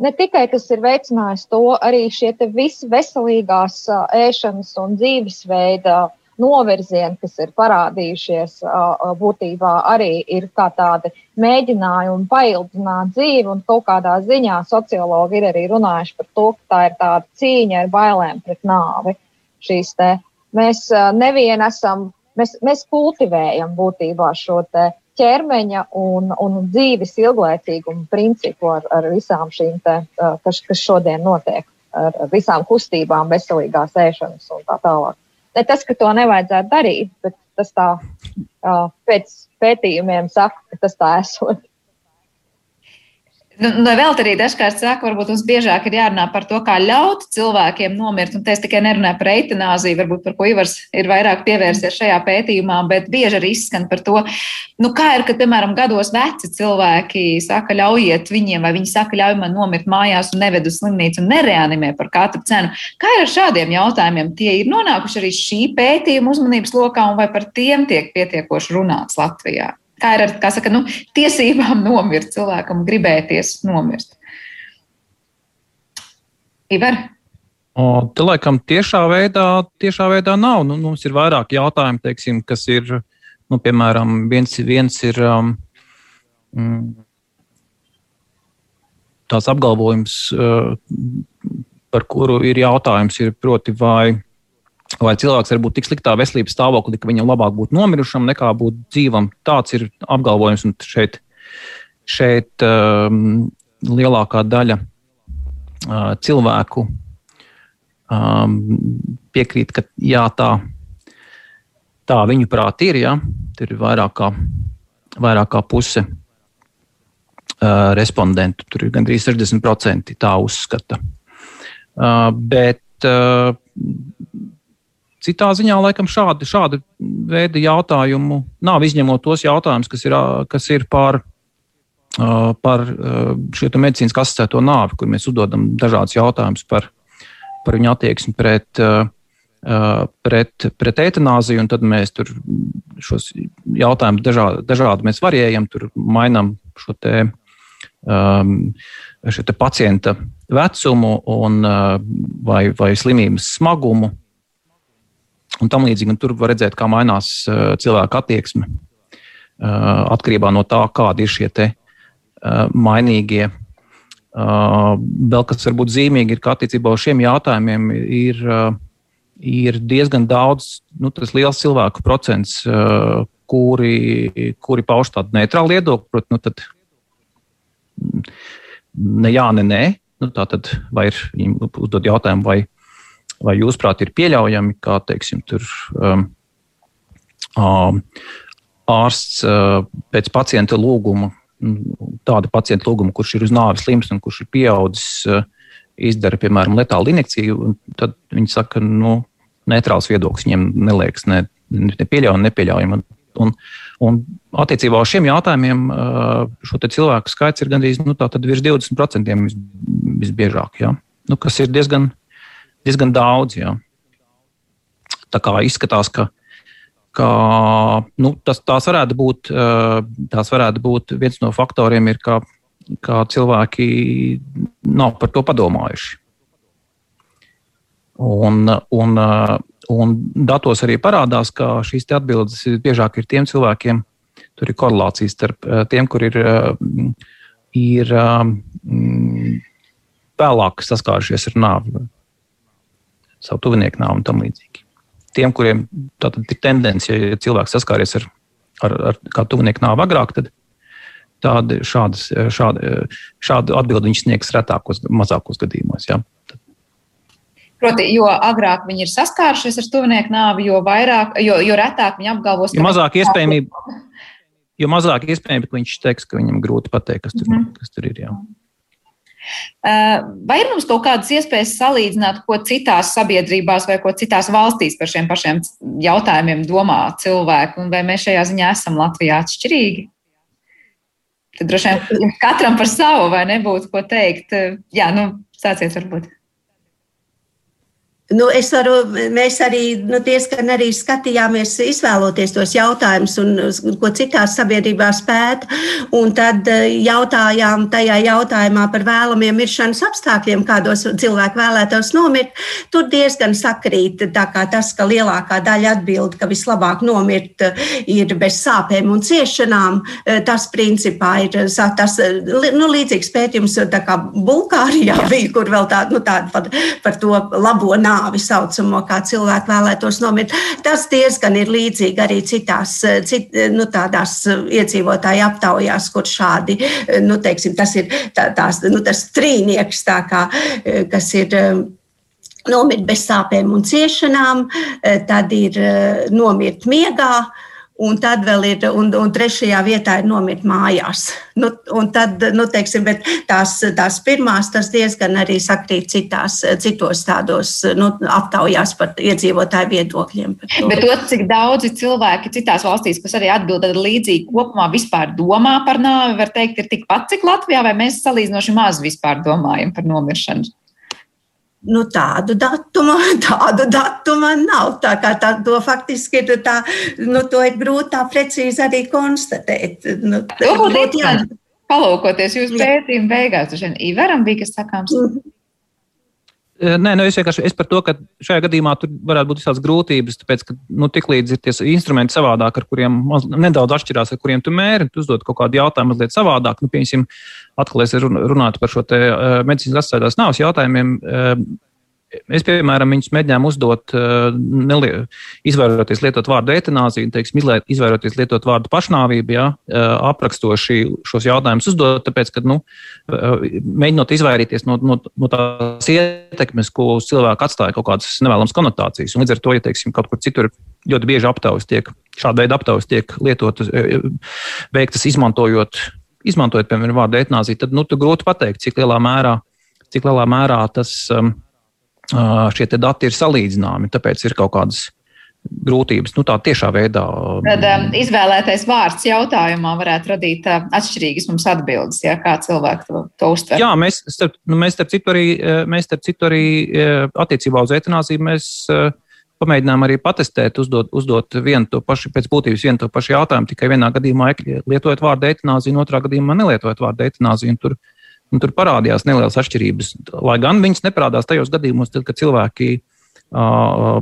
Speaker 8: ne tikai tas ir veicinājis to, arī šie visi veselīgās ēšanas un dzīvesveida novirzieni, kas ir parādījušies, būtībā arī ir kā tādi mēģinājumi paildzināt dzīvi. Un kaut kādā ziņā sociologi ir arī runājuši par to, ka tā ir tāda cīņa ar bailēm pret nāvi. Mēs nevien esam Mēs, mēs kultivējam būtībā šo ķermeņa un, un dzīves ilglaicīgumu principu ar, ar visām šīm, te, kas, kas šodien notiek, ar visām kustībām, veselīgās ēšanas un tā tālāk. Ne tas, ka to nevajadzētu darīt, bet tas tā pēc pētījumiem saka, ka tas tā esot.
Speaker 2: Nu, nu, vēl arī dažkārt saka, varbūt mums biežāk ir jārunā par to, kā ļaut cilvēkiem nomirt. Un te es tikai nerunāju par eitanāziju, varbūt par ko Ivars ir vairāk pievērsies šajā pētījumā, bet bieži arī izskan par to, nu, kā ir, kad, piemēram, gados veci cilvēki saka, ļaujiet viņiem, vai viņi saka, ļauj man nomirt mājās un neved uz slimnīcu un nereanimē par katru cenu. Kā ir ar šādiem jautājumiem? Tie ir nonākuši arī šī pētījuma uzmanības lokā, un vai par tiem tiek pietiekoši runāts Latvijā? Kā ir ar kā saka, nu, tiesībām nomirt, cilvēkam gribēties nomirt. Ivar?
Speaker 7: O, te laikam tiešā veidā, tiešā veidā nav. Nu, mums ir vairāk jautājumu, teiksim, kas ir, nu, piemēram, viens, viens ir um, mm, tās apgalvojums, uh, par kuru ir jautājums, ir proti, vai vai cilvēks var būt tik sliktā veselības stāvoklī, ka viņam labāk būtu nomirušam nekā būt dzīvam. Tāds ir apgalvojums. Un šeit, šeit um, lielākā daļa uh, cilvēku um, piekrīt, ka jā, tā, tā viņu prāt ir. Ja? Tur ir vairāk kā, vairāk kā puse uh, respondentu. Tur ir gandrīz 60% tā uzskata. Uh, bet uh, Citā ziņā, laikam, šādi, šādi veidi jautājumu nav izņemot tos jautājumus, kas ir, kas ir par, par šo medicīnas asociēto nāvi, kur mēs uzdodam dažādus jautājumus par, par viņu attieksmi pret, pret, pret eitanāziju, tad mēs tur šos jautājumus dažādi, dažādi mēs variējam, tur mainām šo te, šo te pacienta vecumu un, vai, vai slimības smagumu un tam līdzīgi. Un tur var redzēt, kā mainās uh, cilvēka attieksme uh, atkarībā no tā, kādi ir šie te, uh, mainīgie. Uh, vēl kas varbūt zīmīgi ir, ka attiecībā uz šiem jautājumiem ir, uh, ir diezgan daudz, nu, tas liels cilvēku procents, uh, kuri, kuri pauž tādu neitrālu viedokli. Protams, nu, tad ne jā, ne nē. Nu, tā tad ir uzdod jautājumu, vai vai jūsuprāt ir pieļaujami, kā teiksim, tur, um, um, ārsts uh, pēc pacienta lūguma, tāda pacienta lūguma, kurš ir uz nāves slims un kurš ir pieaudzis, uh, izdara, piemēram, letālu injekciju, tad viņi saka, nu, neitrāls viedoklis viņiem neliekas ne, ne pieļaujami, nepieļaujami. Un, un attiecībā uz šiem jautājumiem uh, šo cilvēku skaits ir gandrīz nu, virs 20% visbiežāk, ja? nu, kas ir diezgan, diezgan daudz. Jā. Tā kā izskatās, ka, ka nu, tas, tās, varētu būt, tās varētu būt viens no faktoriem, ir, ka, ka cilvēki nav par to padomājuši. Un, un, un datos arī parādās, ka šīs atbildes biežāk ir tiem cilvēkiem, tur ir korelācijas starp tiem, kur ir, ir vēlāk saskārušies ar nāvi, savu tuvinieku nāvi un tam līdzīgi. Tiem, kuriem tātad ir tendence, ja cilvēks saskāries ar, ar, ar kādu tuvinieku nāvi agrāk, tad tādi, šādas, šādi, šādu atbildi viņš sniegs retākos, mazākos gadījumos. Ja.
Speaker 2: Proti, jo agrāk viņi ir saskārušies ar tuvinieku nāvi, jo, vairāk, jo, jo retāk viņi apgalvos,
Speaker 7: ka jo mazāk iespējamība. Jo mazāk iespējams, ka viņš teiks, ka viņam grūti pateikt, kas tur, mm -hmm. kas tur ir. Jā.
Speaker 2: Vai ir mums kaut kādas iespējas salīdzināt, ko citās sabiedrībās vai ko citās valstīs par šiem pašiem jautājumiem domā cilvēki, un vai mēs šajā ziņā esam Latvijā atšķirīgi? Tad droši vien katram par savu, vai nebūtu ko teikt. Jā, nu, sāciet varbūt.
Speaker 6: Nu, varu, mēs arī nu, diezgan arī skatījāmies, izvēloties tos jautājumus, un, ko citās sabiedrībās pēta. Tad eh, jautājām tajā jautājumā par vēlamiem miršanas apstākļiem, kādos cilvēki vēlētos nomirt. Tur diezgan sakrīt tas, ka lielākā daļa atbild, ka vislabāk nomirt eh, ir bez sāpēm un ciešanām. Eh, tas principā ir tas, nu, līdzīgs pētījums Bulgārijā bija, kur vēl tāda nu, tād par, par to labo nāvi nāvi saucamo, kā cilvēki vēlētos nomirt. Tas diezgan ir līdzīgi arī citās, cit, nu, tādās iedzīvotāju aptaujās, kur šādi, nu, teiksim, tas ir tā, tās, nu, tas trīnieks, tā kā, kas ir nomirt bez sāpēm un ciešanām, tad ir nomirt miegā Un tad vēl ir, un, un trešajā vietā ir nomirt mājās. Nu, tad, nu, teiksim, tās, tās pirmās, tas diezgan arī sakrīt citās, citos tādos nu, aptaujās par iedzīvotāju viedokļiem.
Speaker 2: To. Bet to, cik daudzi cilvēki citās valstīs, kas arī atbild līdzīgi kopumā vispār domā par nāvi, var teikt, ir tikpat, cik Latvijā, vai mēs salīdzinoši maz vispār domājam par nomiršanu?
Speaker 6: Nu, tādu datumu, tādu datumu nav. Tā kā tā, to faktiski ir, tā, nu, to ir grūti tā precīzi arī konstatēt. Nu,
Speaker 2: jā, palūkoties jūsu pētījumu beigās, Ivaram bija kas sakāms. Mm -hmm.
Speaker 7: Nē, nu es vienkārši es par to, ka šajā gadījumā tur varētu būt visādas grūtības, tāpēc, ka nu, tiklīdz ir tie instrumenti savādāk, ar kuriem maz, nedaudz atšķirās, ar kuriem tu mēri, tu uzdod kaut kādu jautājumu mazliet savādāk. Nu, piemēram, atkal es runātu par šo uh, medicīnas asociētās nāves jautājumiem. Es, piemēram, viņus mēģināju uzdot, eh, nelie, izvairoties lietot vārdu etanāzija, teiksim, izvairoties lietot vārdu pašnāvība, ja, eh, aprakstoši šos jautājumus uzdot, tāpēc, ka, nu, eh, mēģinot izvairīties no, no, no tās ietekmes, ko uz cilvēku atstāja kaut kādas nevēlamas konotācijas. Un līdz ar to, ja, teiksim, kaut kur citur ļoti bieži aptaujas tiek, šāda veida aptaujas tiek lietotas, veiktas izmantojot, izmantojot, piemēram, vārdu etanāzija, tad, nu, grūti pateikt, cik lielā mērā, cik lielā mērā tas. Um, šie dati ir salīdzināmi, tāpēc ir kaut kādas grūtības. Nu, tā tiešā veidā.
Speaker 2: Tad um, izvēlētais vārds jautājumā varētu radīt uh, atšķirīgas mums atbildes, ja kā cilvēki to, to uztver.
Speaker 7: Jā, mēs starp, nu, mēs starp citu arī, mēs starp citu arī attiecībā uz etanāziju mēs uh, pamēģinām arī patestēt, uzdot, uzdot vienu to pašu, pēc būtības vienu to pašu jautājumu, tikai vienā gadījumā lietojot vārdu etanāziju, un otrā gadījumā nelietojot vārdu etanāziju. Tur Un tur parādījās nelielas atšķirības. Lai gan viņas neparādās tajos gadījumos, tad, kad cilvēki uh,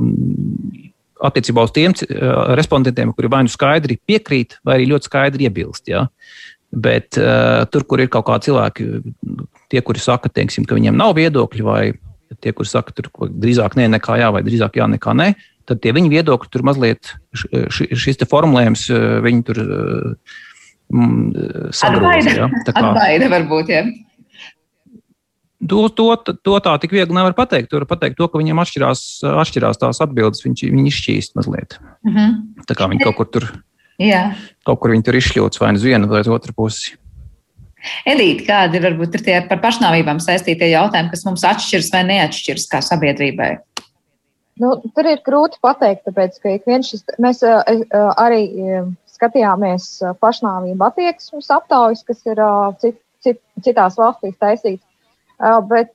Speaker 7: attiecībā uz tiem uh, respondentiem, kuri vai nu skaidri piekrīt, vai arī ļoti skaidri iebilst. Ja? Bet uh, tur, kur ir kaut kādi cilvēki, tie, kuri saka, teiksim, ka viņiem nav viedokļi, vai tie, kuri saka, tur drīzāk nē, nekā jā, vai drīzāk jā, nekā nē, tad tie viņa viedokļi tur mazliet šis formulējums, viņi tur
Speaker 2: mm, sagrūst. Ja? Tā kā atbaida varbūt. Ja.
Speaker 7: To, to, to tā tik viegli nevar pateikt. Tur var pateikt to, ka viņiem atšķirās, atšķirās tās atbildes, viņš, viņi izšķīst mazliet. Mm -hmm. Tā kā viņi kaut kur tur,
Speaker 2: Jā.
Speaker 7: kaut kur viņi tur izšļūts vai nu uz vienu vai uz otru pusi.
Speaker 2: Elīte, kādi ir varbūt ir tie par pašnāvībām saistītie jautājumi, kas mums atšķiras vai neatšķiras kā sabiedrībai?
Speaker 8: Nu, tur ir grūti pateikt, tāpēc, ka šis, mēs uh, uh, arī uh, skatījāmies pašnāvību attieksmes aptaujas, kas ir cit, cit, citās valstīs taisīts. Bet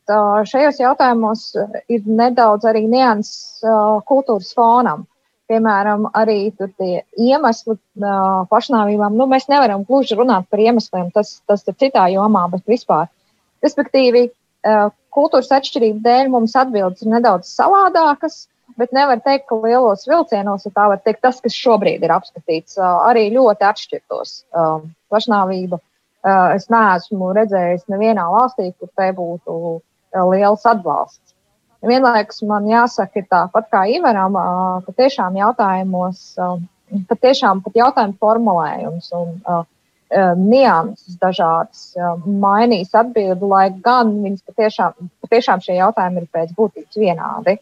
Speaker 8: šajos jautājumos ir nedaudz arī nianses kultūras fonam. Piemēram, arī tie iemesli pašnāvībām. Nu, mēs nevaram gluži runāt par iemesliem, tas, tas ir citā jomā, bet vispār. Respektīvi, kultūras atšķirību dēļ mums atbildes ir nedaudz savādākas, bet nevar teikt, ka lielos vilcienos, ja tā var teikt, tas, kas šobrīd ir apskatīts, arī ļoti atšķirtos pašnāvību Es neesmu redzējis nevienā valstī, kur te būtu liels atbalsts. Vienlaikus man jāsaka, tāpat kā Ivaram, ka tiešām jautājumos, pat tiešām pat jautājumu formulējums un nianses dažādas mainīs atbildi, lai gan viņas patiešām, patiešām šie jautājumi ir pēc būtības vienādi.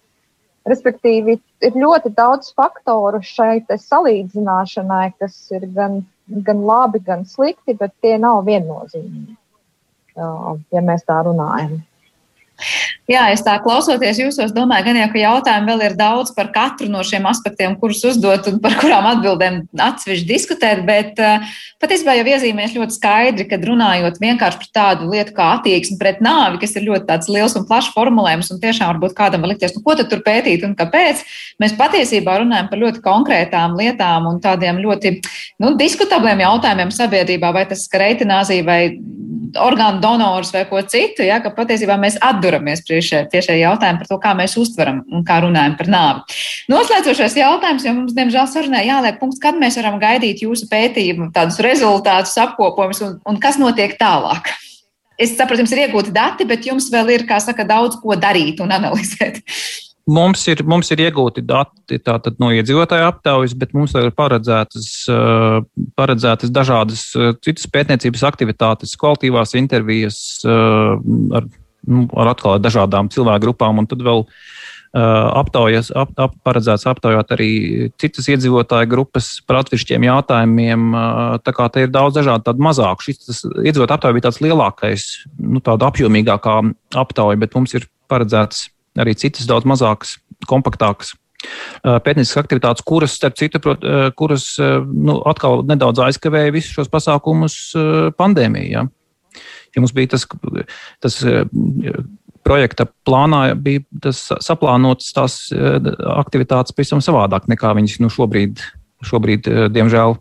Speaker 8: Respektīvi, ir ļoti daudz faktoru šai salīdzināšanai, kas ir gan, gan labi, gan slikti, bet tie nav viennozīmīgi, ja mēs tā runājam.
Speaker 2: Jā, es tā klausoties jūsos, domāju, gan jau, ka jautājumu vēl ir daudz par katru no šiem aspektiem, kurus uzdot un par kurām atbildēm atsevišķi diskutēt, bet uh, patiesībā jau iezīmēs ļoti skaidri, kad runājot vienkārši par tādu lietu kā attieksmi pret nāvi, kas ir ļoti tāds liels un plašs formulējums, un tiešām varbūt kādam var likties, nu, ko tad tur pētīt un kāpēc, mēs patiesībā runājam par ļoti konkrētām lietām un tādiem ļoti nu, diskutabliem jautājumiem sabiedrībā, vai tas skar eitanāziju vai orgānu donors vai ko citu, ja, ka patiesībā mēs atduramies pie šie, pie šie jautājumi par to, kā mēs uztveram un kā runājam par nāvi. Noslēdzošais jautājums, jo mums, diemžēl, sarunā jāliek punkts, kad mēs varam gaidīt jūsu pētījumu, tādus rezultātus, apkopojumus un, un kas notiek tālāk. Es saprotu, jums ir iegūti dati, bet jums vēl ir, kā saka, daudz ko darīt un analizēt.
Speaker 7: Mums ir, mums ir iegūti dati tātad, no iedzīvotāju aptaujas, bet mums ir paredzētas, eh, paredzētas dažādas eh, citas pētniecības aktivitātes, kvalitīvās intervijas eh, ar, ar atkal dažādām cilvēku grupām, un tad vēl aptaujas, ap, ap, paredzēts aptaujāt arī citas iedzīvotāju grupas par atsevišķiem jautājumiem. Tā kā te ir daudz dažādu, tādu mazāku. Šis iedzīvotāju aptauja bija tāds lielākais, nu, tāda apjomīgākā aptauja, bet mums ir paredzēts arī citas daudz mazākas, kompaktākas pētnieciskas aktivitātes, kuras, starp citu, kuras nu, atkal nedaudz aizkavēja visus šos pasākumus pandēmijā. Ja? Ja mums bija tas, tas projekta plānā, bija tas saplānotas tās aktivitātes pavisam savādāk nekā viņas nu, šobrīd, šobrīd, diemžēl,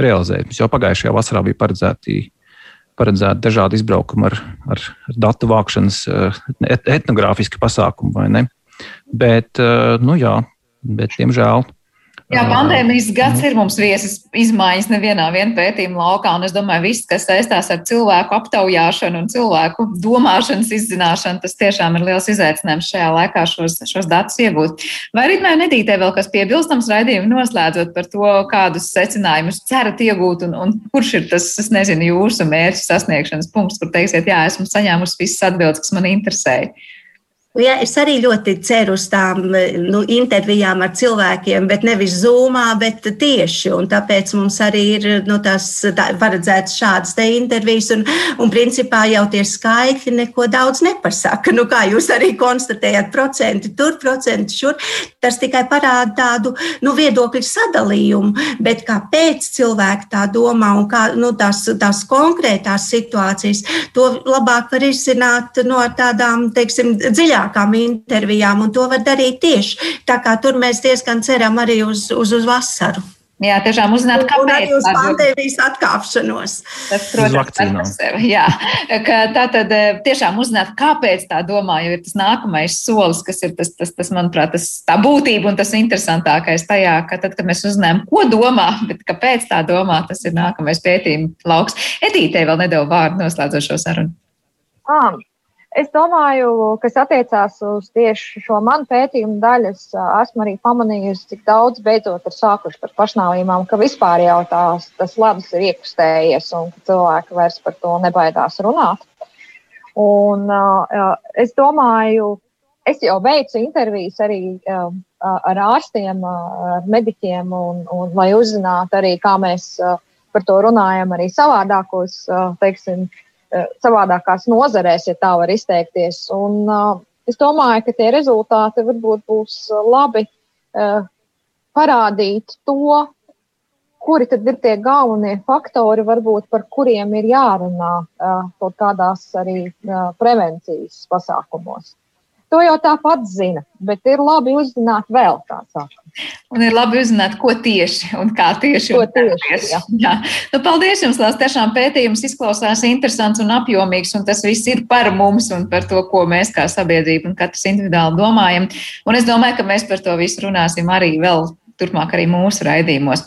Speaker 7: realizējas. Jau pagājušajā vasarā bija paredzēti paredzēti dažādi izbraukumi ar, ar, ar datu vākšanas eh, et, etnogrāfiski pasākumi, vai ne? Bet, eh, nu jā, bet, diemžēl,
Speaker 2: Jā, pandēmijas gads ir mums viesas izmaiņas nevienā pētījuma laukā, un es domāju, viss, kas saistās ar cilvēku aptaujāšanu un cilvēku domāšanas izzināšanu, tas tiešām ir liels izaicinājums šajā laikā šos, šos datus iegūt. Vai arī man nedītē vēl kas piebilstams raidījumu noslēdzot par to, kādus secinājumus cerat iegūt, un, un kurš ir tas, es nezinu, jūsu mērķu sasniegšanas punkts, kur teiksiet, jā, esmu saņēmusi visas atbildes, kas man interesēja.
Speaker 6: Ja, es arī ļoti ceru uz tām nu, intervijām ar cilvēkiem, bet nevis zūmā, bet tieši. Tāpēc mums arī ir nu, tās tā, paredzētas šādas intervijas, un, un principā jau tie skaitļi neko daudz nepasaka. Nu, kā jūs arī konstatējat, procenti tur, procenti šur. Tas tikai parāda tādu nu, viedokļu sadalījumu, bet kāpēc cilvēki tā domā un kā nu, tās, tās konkrētās situācijas, to labāk var izzināt no tādām, teiksim, dziļākām vairākām intervijām, un to var darīt tieši. Tā kā tur mēs diezgan ceram arī uz, uz, uz vasaru.
Speaker 2: Jā, tiešām uzzināt,
Speaker 6: kāpēc. Un arī uz pandēmijas atkāpšanos.
Speaker 2: Tas, protams, jā, ka tā tad eh, tiešām uzzināt, kāpēc tā domā, jo ir tas nākamais solis, kas ir tas, tas, tas manuprāt, tas, tā būtība un tas interesantākais tajā, ka tad, kad mēs uzzinām, ko domā, bet kāpēc tā domā, tas ir nākamais pētījuma lauks. Edītei vēl nedēļu vārdu noslēdzošo sarunu.
Speaker 8: Ah, Es domāju, kas attiecās uz tieši šo manu pētījumu daļu, es esmu arī pamanījusi, cik daudz beidzot ir sākuši par pašnāvībām, ka vispār jau tās, tas ledus ir iekustējies un ka cilvēki vairs par to nebaidās runāt. Un, uh, es domāju, es jau veicu intervijas arī uh, ar ārstiem, ar mediķiem, un, un, lai uzzinātu arī, kā mēs uh, par to runājam arī savādākos, teiksim, Eh, savādākās nozarēs, ja tā var izteikties. Un, uh, es domāju, ka tie rezultāti varbūt būs labi uh, parādīt to, kuri tad ir tie galvenie faktori, varbūt par kuriem ir jārunā kaut kādās arī prevencijas pasākumos. To jau tāpat zina, bet ir labi uzzināt vēl tā saka.
Speaker 2: Un ir labi uzzināt, ko tieši un kā tieši.
Speaker 8: Ko tieši jā.
Speaker 2: Jā. Nu, paldies jums, Lās. Tiešām pētījums izklausās interesants un apjomīgs, un tas viss ir par mums un par to, ko mēs kā sabiedrība un katrs individuāli domājam. Un es domāju, ka mēs par to visu runāsim arī vēl turpmāk arī mūsu raidījumos.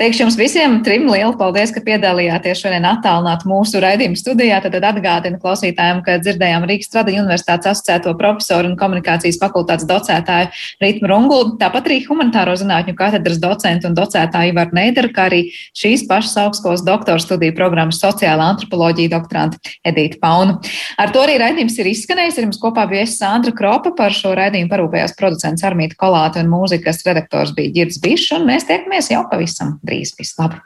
Speaker 2: Teikšu jums visiem trim lielu paldies, ka piedalījāties šodien attālināt mūsu raidījumu studijā. Tad atgādinu klausītājiem, ka dzirdējām Rīgas Tradiņu universitātes asociēto profesoru un komunikācijas fakultātes docētāju Rītmu Rungulu, tāpat arī humanitāro zinātņu katedras docentu un docētāju Ivaru Neideru, kā arī šīs pašas augstskolas doktora studiju programmas sociālā antropoloģija doktoranta Edīta Paunu. Ar to arī raidījums ir izskanējis. Ar jums kopā bija es Sandra Kropa par šo raidījumu parūpējās producents Armīta Kolāte un mūzikas redaktors bija Girds Bišs, un mēs tiekamies jau pavisam drīz. Vislabāk!